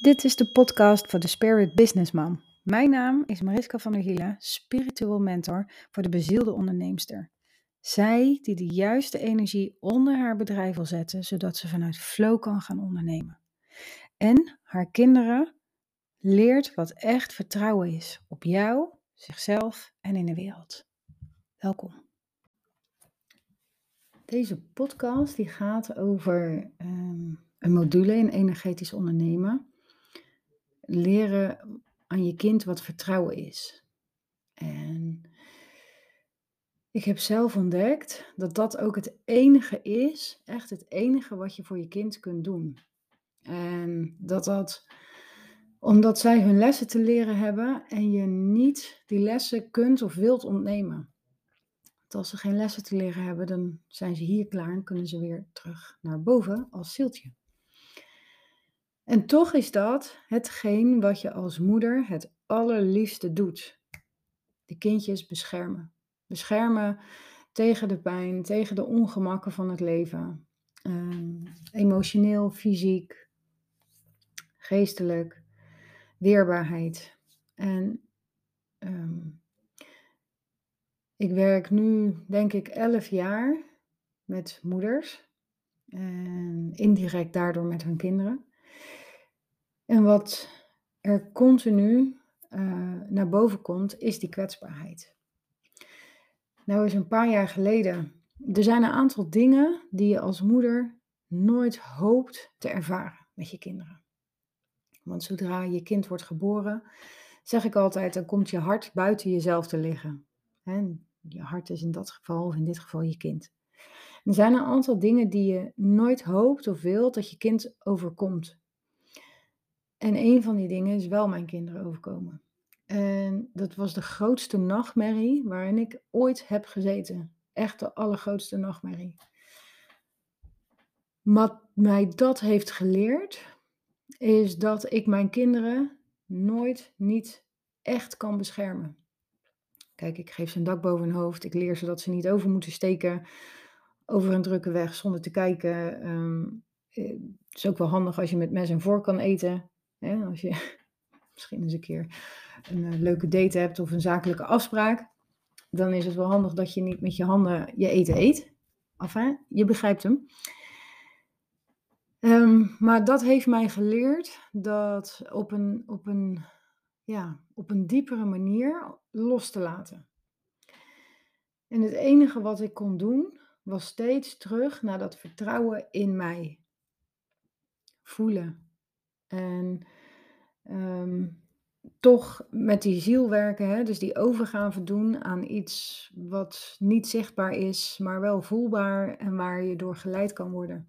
Dit is de podcast voor de Spirit Businessman. Mijn naam is Mariska van der Hielen, spiritueel mentor voor de bezielde onderneemster. Zij die de juiste energie onder haar bedrijf wil zetten, zodat ze vanuit flow kan gaan ondernemen. En haar kinderen leert wat echt vertrouwen is op jou, zichzelf en in de wereld. Welkom. Deze podcast die gaat over ehm, een module in energetisch ondernemen leren aan je kind wat vertrouwen is. En ik heb zelf ontdekt dat dat ook het enige is, echt het enige wat je voor je kind kunt doen. En dat dat, omdat zij hun lessen te leren hebben en je niet die lessen kunt of wilt ontnemen. Als ze geen lessen te leren hebben, dan zijn ze hier klaar en kunnen ze weer terug naar boven als zieltje. En toch is dat hetgeen wat je als moeder het allerliefste doet. De kindjes beschermen. Beschermen tegen de pijn, tegen de ongemakken van het leven. Um, emotioneel, fysiek, geestelijk, weerbaarheid. En um, ik werk nu, denk ik, elf jaar met moeders. En indirect daardoor met hun kinderen. En wat er continu uh, naar boven komt, is die kwetsbaarheid. Nou is een paar jaar geleden, er zijn een aantal dingen die je als moeder nooit hoopt te ervaren met je kinderen. Want zodra je kind wordt geboren, zeg ik altijd, dan komt je hart buiten jezelf te liggen. En je hart is in dat geval, of in dit geval je kind. Er zijn een aantal dingen die je nooit hoopt of wilt dat je kind overkomt. En een van die dingen is wel mijn kinderen overkomen. En dat was de grootste nachtmerrie waarin ik ooit heb gezeten. Echt de allergrootste nachtmerrie. Wat mij dat heeft geleerd, is dat ik mijn kinderen nooit niet echt kan beschermen. Kijk, ik geef ze een dak boven hun hoofd. Ik leer ze dat ze niet over moeten steken over een drukke weg zonder te kijken. Um, het is ook wel handig als je met mes en vork kan eten. Als je misschien eens een keer een uh, leuke date hebt of een zakelijke afspraak, dan is het wel handig dat je niet met je handen je eten eet. Enfin, je begrijpt hem. Um, maar dat heeft mij geleerd dat op een, op, een, ja, op een diepere manier los te laten. En het enige wat ik kon doen, was steeds terug naar dat vertrouwen in mij. Voelen, en um, toch met die ziel werken, hè? dus die overgave doen aan iets wat niet zichtbaar is, maar wel voelbaar en waar je door geleid kan worden.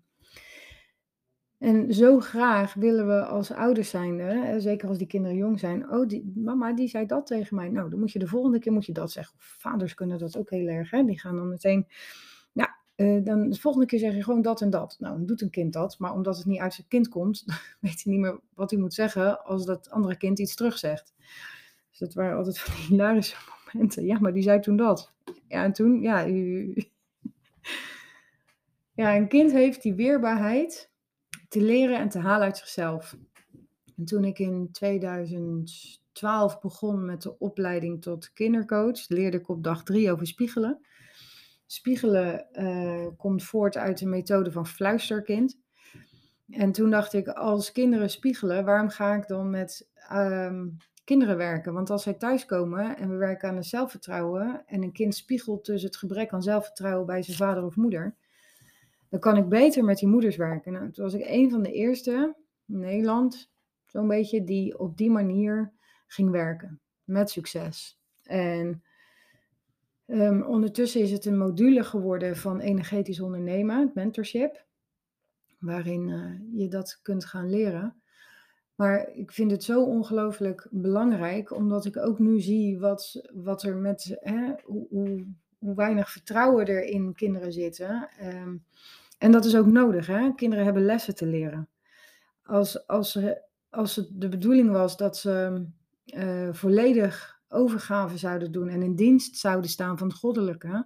En zo graag willen we als ouders zijn, zeker als die kinderen jong zijn, oh, die, mama die zei dat tegen mij. Nou, dan moet je de volgende keer moet je dat zeggen. Vaders kunnen dat ook heel erg. Hè? Die gaan dan meteen uh, dan de volgende keer zeg je gewoon dat en dat. Nou, dan doet een kind dat, maar omdat het niet uit zijn kind komt, weet hij niet meer wat hij moet zeggen als dat andere kind iets terugzegt. Dus dat waren altijd van die hilarische momenten. Ja, maar die zei toen dat. Ja, en toen, ja. Ja, een kind heeft die weerbaarheid te leren en te halen uit zichzelf. En toen ik in 2012 begon met de opleiding tot kindercoach, leerde ik op dag drie over spiegelen. Spiegelen uh, komt voort uit de methode van fluisterkind. En toen dacht ik, als kinderen spiegelen, waarom ga ik dan met um, kinderen werken? Want als zij thuiskomen en we werken aan het zelfvertrouwen en een kind spiegelt dus het gebrek aan zelfvertrouwen bij zijn vader of moeder, dan kan ik beter met die moeders werken. Nou, toen was ik een van de eerste in Nederland, zo'n beetje, die op die manier ging werken. Met succes. En Um, ondertussen is het een module geworden van energetisch ondernemen, het mentorship, waarin uh, je dat kunt gaan leren. Maar ik vind het zo ongelooflijk belangrijk, omdat ik ook nu zie wat, wat er met hè, hoe, hoe, hoe, weinig vertrouwen er in kinderen zitten. Um, en dat is ook nodig. Hè? Kinderen hebben lessen te leren. Als, als, als het de bedoeling was dat ze uh, volledig overgave zouden doen en in dienst zouden staan van het goddelijke.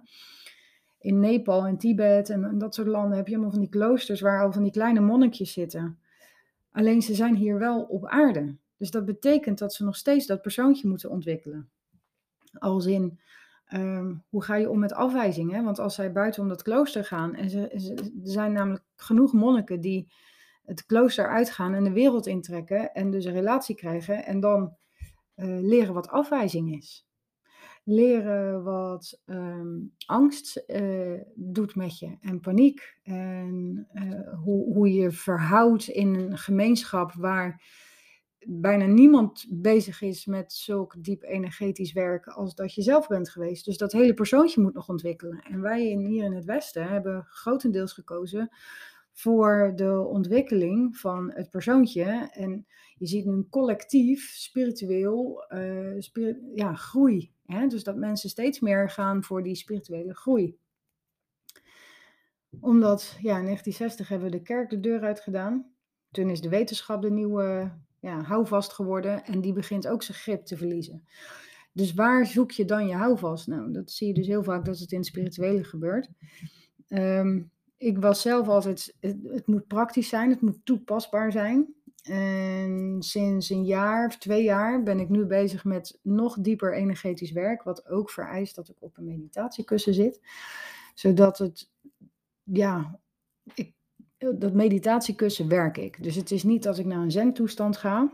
In Nepal en Tibet en, dat soort landen heb je allemaal van die kloosters waar al van die kleine monnikjes zitten. Alleen ze zijn hier wel op aarde. Dus dat betekent dat ze nog steeds dat persoontje moeten ontwikkelen. Als in, ehm, hoe ga je om met afwijzingen? Want als zij buiten om dat klooster gaan, en ze, er zijn namelijk genoeg monniken die het klooster uitgaan en de wereld intrekken en dus een relatie krijgen en dan uh, leren wat afwijzing is. Leren wat ehm, angst uh, doet met je en paniek. En uh, hoe, hoe je verhoudt in een gemeenschap waar bijna niemand bezig is met zulk diep energetisch werk als dat je zelf bent geweest. Dus dat hele persoontje moet nog ontwikkelen. En wij in, hier in het Westen hebben grotendeels gekozen voor de ontwikkeling van het persoontje. En je ziet een collectief spiritueel uh, ja, groei. Hè? Dus dat mensen steeds meer gaan voor die spirituele groei. Omdat, ja, in 1960 hebben we de kerk de deur uit gedaan. Toen is de wetenschap de nieuwe ja, houvast geworden en die begint ook zijn grip te verliezen. Dus waar zoek je dan je houvast? Nou, dat zie je dus heel vaak dat het in het spirituele gebeurt. Um, ik was zelf altijd, het, het, moet praktisch zijn, het moet toepasbaar zijn. En sinds een jaar of twee jaar ben ik nu bezig met nog dieper energetisch werk, wat ook vereist dat ik op een meditatiekussen zit. Zodat het, ja, ik, dat meditatiekussen werk ik. Dus het is niet dat ik naar een zen-toestand ga,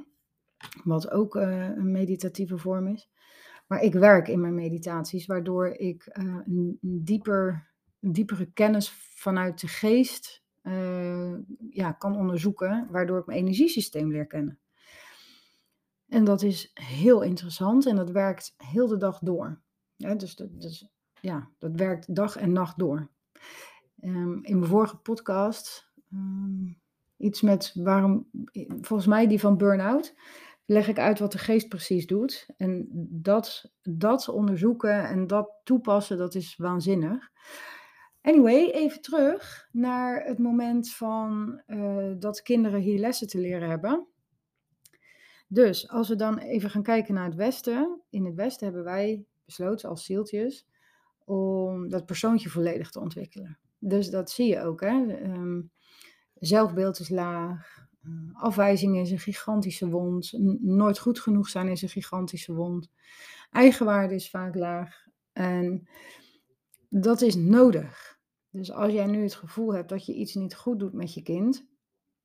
wat ook uh, een meditatieve vorm is. Maar ik werk in mijn meditaties, waardoor ik uh, een, dieper diepere kennis vanuit de geest uh, ja, kan onderzoeken, waardoor ik mijn energiesysteem leer kennen. En dat is heel interessant en dat werkt heel de dag door. Dus, dat, ja, dat werkt dag en nacht door. Um, in mijn vorige podcast, um, iets met waarom, volgens mij die van burn-out, leg ik uit wat de geest precies doet. En dat, dat onderzoeken en dat toepassen, dat is waanzinnig. Anyway, even terug naar het moment van uh, dat kinderen hier lessen te leren hebben. Dus als we dan even gaan kijken naar het Westen. In het Westen hebben wij besloten als zieltjes om dat persoontje volledig te ontwikkelen. Dus dat zie je ook. Hè? Um, zelfbeeld is laag. Uh, afwijzing is een gigantische wond. Nooit goed genoeg zijn is een gigantische wond. Eigenwaarde is vaak laag. En dat is nodig. Dus als jij nu het gevoel hebt dat je iets niet goed doet met je kind,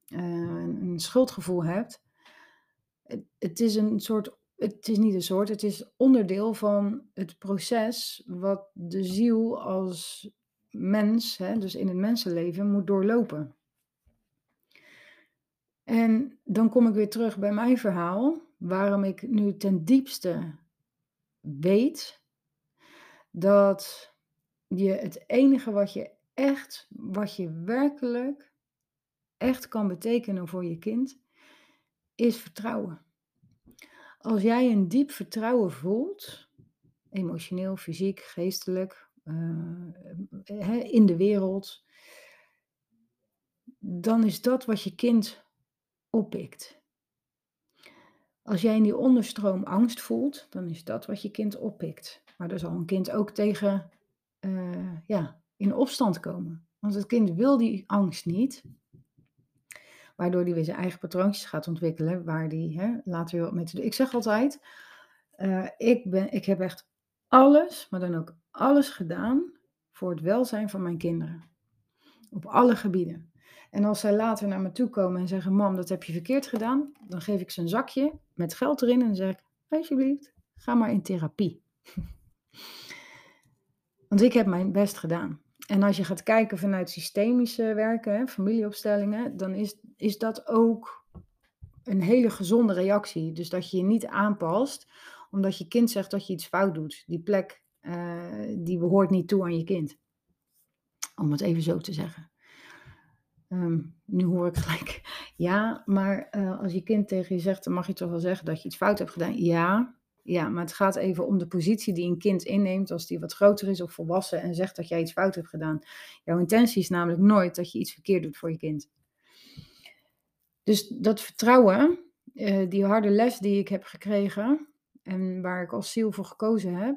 uh, een schuldgevoel hebt, het, het, is een soort, het is niet een soort, het is onderdeel van het proces wat de ziel als mens, hè, dus in het mensenleven, moet doorlopen. En dan kom ik weer terug bij mijn verhaal, waarom ik nu ten diepste weet dat je het enige wat je echt, wat je werkelijk echt kan betekenen voor je kind, is vertrouwen. Als jij een diep vertrouwen voelt, emotioneel, fysiek, geestelijk, uh, in de wereld, dan is dat wat je kind oppikt. Als jij in die onderstroom angst voelt, dan is dat wat je kind oppikt. Maar er zal een kind ook tegen uh, ja, in opstand komen. Want het kind wil die angst niet. Waardoor hij weer zijn eigen patroontjes gaat ontwikkelen. Waar die later weer met. Ik zeg altijd: uh, ik, ben, ik heb echt alles, maar dan ook alles gedaan. voor het welzijn van mijn kinderen. Op alle gebieden. En als zij later naar me toe komen en zeggen: Mam, dat heb je verkeerd gedaan. Dan geef ik ze een zakje met geld erin en zeg ik: Alsjeblieft, ga maar in therapie. Want ik heb mijn best gedaan. En als je gaat kijken vanuit systemische werken, familieopstellingen, dan is, is dat ook een hele gezonde reactie. Dus dat je je niet aanpast omdat je kind zegt dat je iets fout doet. Die plek uh, die behoort niet toe aan je kind. Om het even zo te zeggen. Um, nu hoor ik gelijk, ja, maar uh, als je kind tegen je zegt, dan mag je toch wel zeggen dat je iets fout hebt gedaan. Ja, ja, maar het gaat even om de positie die een kind inneemt als die wat groter is of volwassen en zegt dat jij iets fout hebt gedaan. Jouw intentie is namelijk nooit dat je iets verkeerd doet voor je kind. Dus dat vertrouwen, uh, die harde les die ik heb gekregen en waar ik als ziel voor gekozen heb,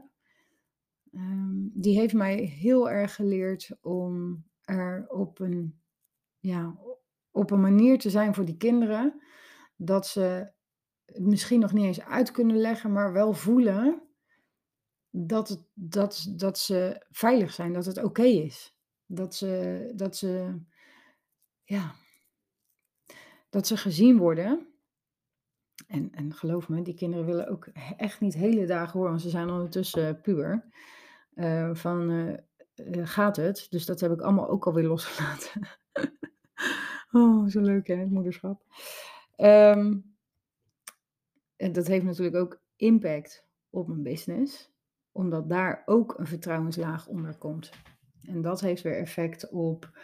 um, die heeft mij heel erg geleerd om er op een, ja, op een manier te zijn voor die kinderen dat ze misschien nog niet eens uit kunnen leggen, maar wel voelen dat, het, dat, dat ze veilig zijn, dat het oké is. Dat ze, dat ze, ja, dat ze gezien worden. En, en geloof me, die kinderen willen ook echt niet hele dagen horen, want ze zijn ondertussen puur. Uh, van uh, gaat het? Dus dat heb ik allemaal ook alweer losgelaten. oh, zo leuk hè, het moederschap. Um, en dat heeft natuurlijk ook impact op mijn business, omdat daar ook een vertrouwenslaag onder komt. En dat heeft weer effect op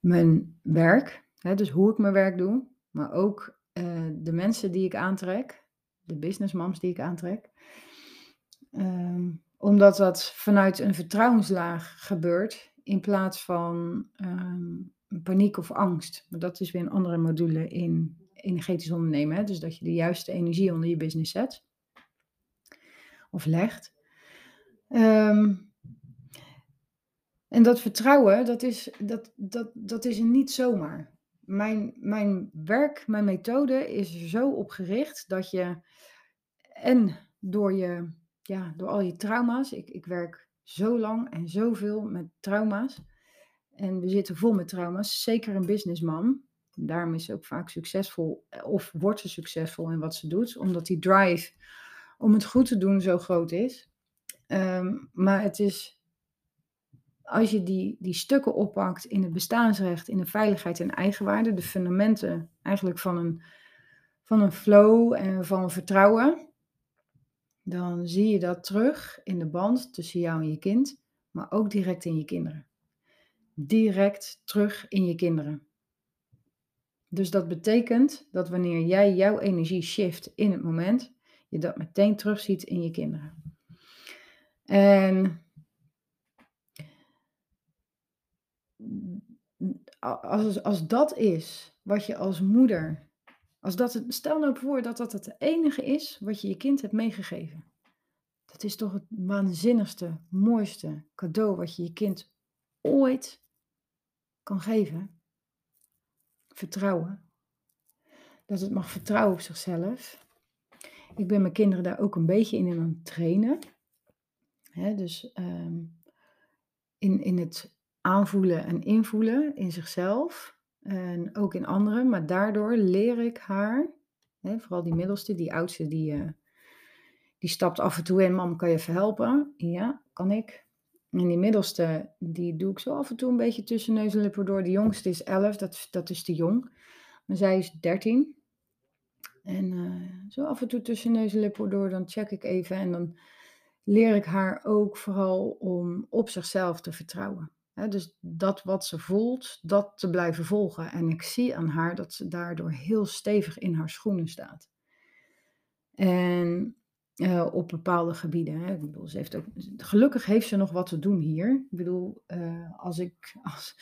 mijn werk, hè, dus hoe ik mijn werk doe, maar ook uh, de mensen die ik aantrek, de businessmams die ik aantrek. Um, omdat dat vanuit een vertrouwenslaag gebeurt in plaats van um, paniek of angst. Maar dat is weer een andere module in energetisch ondernemen. Hè? Dus dat je de juiste energie onder je business zet. Of legt. Um, en dat vertrouwen, dat is, dat, dat, dat is niet zomaar. Mijn, mijn werk, mijn methode is er zo opgericht dat je en door, je, ja, door al je trauma's, ik, ik werk zo lang en zoveel met trauma's. En we zitten vol met trauma's, zeker een businessman. Daarom is ze ook vaak succesvol, eh, of wordt ze succesvol in wat ze doet, omdat die drive om het goed te doen zo groot is. Ehm, maar het is, als je die, die stukken oppakt in het bestaansrecht, in de veiligheid en eigenwaarde, de fundamenten eigenlijk van een, van een flow en van vertrouwen, dan zie je dat terug in de band tussen jou en je kind, maar ook direct in je kinderen. Direct terug in je kinderen. Dus dat betekent dat wanneer jij jouw energie shift in het moment, je dat meteen terugziet in je kinderen. En als, als dat is wat je als moeder, als dat het, stel nou voor dat dat het enige is wat je je kind hebt meegegeven. Dat is toch het waanzinnigste, mooiste cadeau wat je je kind ooit kan geven vertrouwen. Dat het mag vertrouwen op zichzelf. Ik ben mijn kinderen daar ook een beetje in aan het trainen. dus ehm, in, in het aanvoelen en invoelen in zichzelf. En ook in anderen. Maar daardoor leer ik haar, vooral die middelste, die oudste, die, uh, die stapt af en toe in. Mam, kan je even helpen? Ja, kan ik. En die middelste, die doe ik zo af en toe een beetje tussen neus en lippen door. De jongste is 11, dat, dat is te jong. Maar zij is 13. En uh, zo af en toe tussen neus en lippen door, dan check ik even. En dan leer ik haar ook vooral om op zichzelf te vertrouwen. dus dat wat ze voelt, dat te blijven volgen. En ik zie aan haar dat ze daardoor heel stevig in haar schoenen staat. En uh, op bepaalde gebieden. Hè. Ik bedoel, ze heeft ook, gelukkig heeft ze nog wat te doen hier. Ik bedoel, uh, als ik. Als,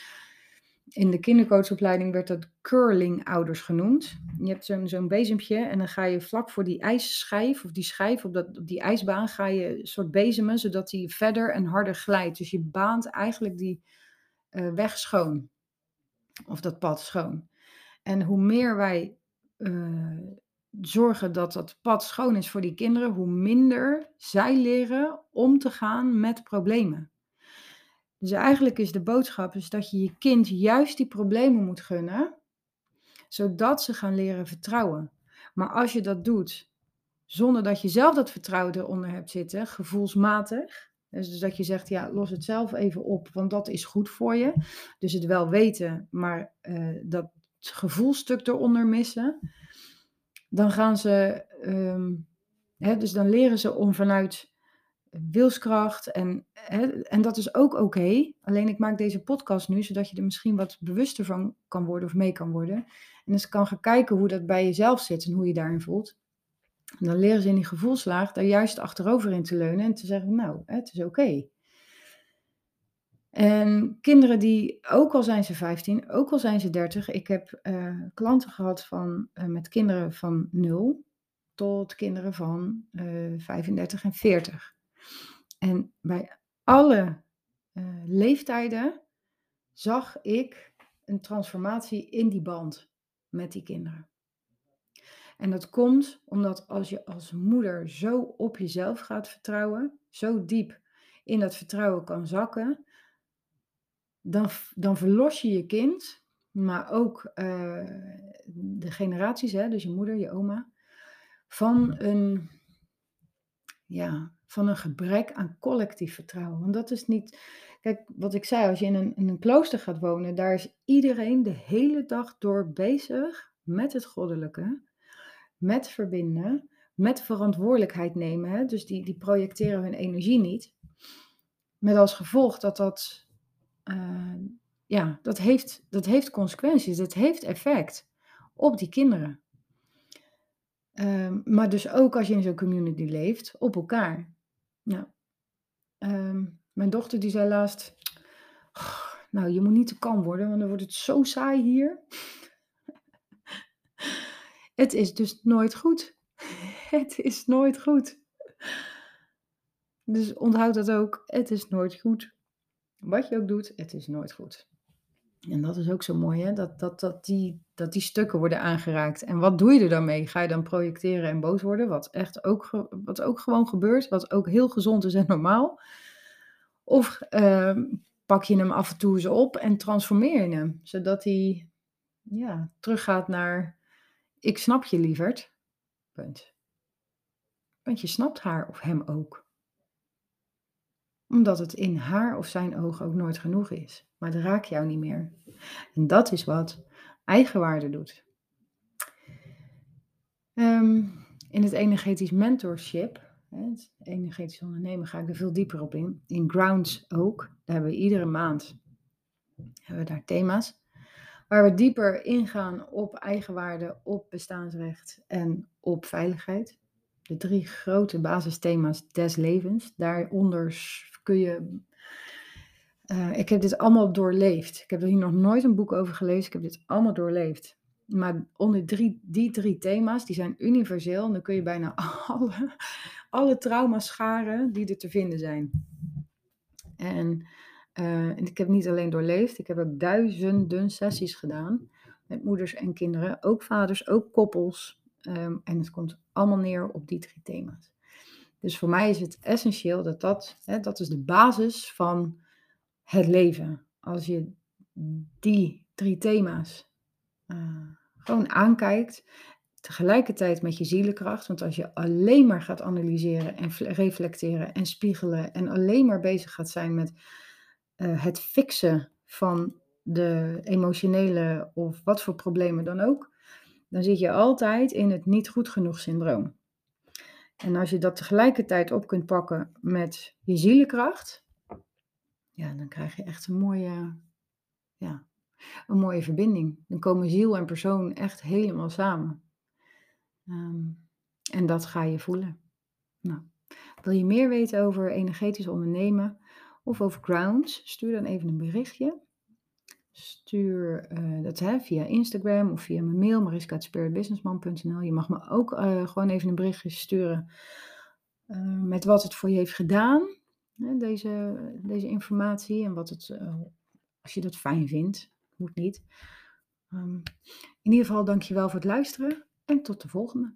in de kindercoachopleiding werd dat curling-ouders genoemd. Je hebt zo'n zo'n bezempje en dan ga je vlak voor die ijsschijf, of die schijf op, dat, op die ijsbaan, ga je een soort bezemen, zodat die verder en harder glijdt. Dus je baant eigenlijk die uh, weg schoon. Of dat pad schoon. En hoe meer wij zorgen dat dat pad schoon is voor die kinderen, hoe minder zij leren om te gaan met problemen. Dus eigenlijk is de boodschap is dat je je kind juist die problemen moet gunnen, zodat ze gaan leren vertrouwen. Maar als je dat doet zonder dat je zelf dat vertrouwen eronder hebt zitten, gevoelsmatig, dus dat je zegt, ja, los het zelf even op, want dat is goed voor je. Dus het wel weten, maar uh, dat gevoelstuk eronder missen dan gaan ze, ehm, hè, dus dan leren ze om vanuit wilskracht en, hè, en dat is ook oké. Alleen ik maak deze podcast nu, zodat je er misschien wat bewuster van kan worden of mee kan worden. En dus kan gaan kijken hoe dat bij jezelf zit en hoe je daarin voelt. En dan leren ze in die gevoelslaag daar juist achterover in te leunen en te zeggen, nou, het is oké. En kinderen die, ook al zijn ze 15, ook al zijn ze 30, ik heb uh, klanten gehad van, uh, met kinderen van 0 tot kinderen van uh, eh, 35 en 40. En bij alle leeftijden zag ik een transformatie in die band met die kinderen. En dat komt omdat als je als moeder zo op jezelf gaat vertrouwen, zo diep in dat vertrouwen kan zakken, dan, dan verlos je je kind, maar ook uh, de generaties, hè, dus je moeder, je oma, van een, ja, van een gebrek aan collectief vertrouwen. Want dat is niet. Kijk, wat ik zei, als je in een, in een klooster gaat wonen, daar is iedereen de hele dag door bezig met het goddelijke, met verbinden, met verantwoordelijkheid nemen. Hè? Dus die, die projecteren hun energie niet. Met als gevolg dat dat, uh, ja, dat heeft, dat heeft consequenties, dat heeft effect op die kinderen. Um, maar dus ook als je in zo'n community leeft, op elkaar. Nou, mijn dochter die zei laatst, nou je moet niet te kalm worden, want dan wordt het zo saai hier. het is dus nooit goed. Het is nooit goed. Dus onthoud dat ook. Het is nooit goed. Wat je ook doet, het is nooit goed. En dat is ook zo mooi, hè? Dat, dat, dat, die, dat die stukken worden aangeraakt. En wat doe je er dan mee? Ga je dan projecteren en boos worden? Wat, echt ook, wat ook gewoon gebeurt, wat ook heel gezond is en normaal. Of uh, pak je hem af en toe eens op en transformeer je hem, zodat hij ja, teruggaat naar ik snap je lieverd. Punt. Want je snapt haar of hem ook omdat het in haar of zijn ogen ook nooit genoeg is. Maar het raakt jou niet meer. En dat is wat eigenwaarde doet. Um, in het energetisch mentorship, het energetisch ondernemen, ga ik er veel dieper op in. In Grounds ook. Daar hebben we iedere maand hebben we daar thema's. Waar we dieper ingaan op eigenwaarde, op bestaansrecht en op veiligheid. De drie grote basisthema's des levens. Daaronder kun je. Uh, ik heb dit allemaal doorleefd. Ik heb er hier nog nooit een boek over gelezen. Ik heb dit allemaal doorleefd. Maar onder drie, die drie thema's, die zijn universeel. En dan kun je bijna alle, alle trauma's scharen die er te vinden zijn. En, uh, en ik heb niet alleen doorleefd, ik heb ook duizenden sessies gedaan. Met moeders en kinderen, ook vaders, ook koppels. Um, en het komt allemaal neer op die drie thema's. Dus voor mij is het essentieel dat dat, hè, dat is de basis van het leven. Als je die drie thema's uh, gewoon aankijkt, tegelijkertijd met je zielenkracht, want als je alleen maar gaat analyseren en reflecteren en spiegelen en alleen maar bezig gaat zijn met uh, het fixen van de emotionele of wat voor problemen dan ook, dan zit je altijd in het niet goed genoeg syndroom. En als je dat tegelijkertijd op kunt pakken met je zielenkracht, ja, dan krijg je echt een mooie, ja, een mooie verbinding. Dan komen ziel en persoon echt helemaal samen. Um, en dat ga je voelen. Nou, wil je meer weten over energetisch ondernemen of over grounds? Stuur dan even een berichtje. Stuur uh, dat hè, via Instagram of via mijn mail, mariska.spiritbusinessman.nl. Je mag me ook uh, gewoon even een berichtje sturen uh, met wat het voor je heeft gedaan, hè, deze, deze informatie. En wat het, als je dat fijn vindt, moet niet. Um, in ieder geval, dankjewel voor het luisteren en tot de volgende.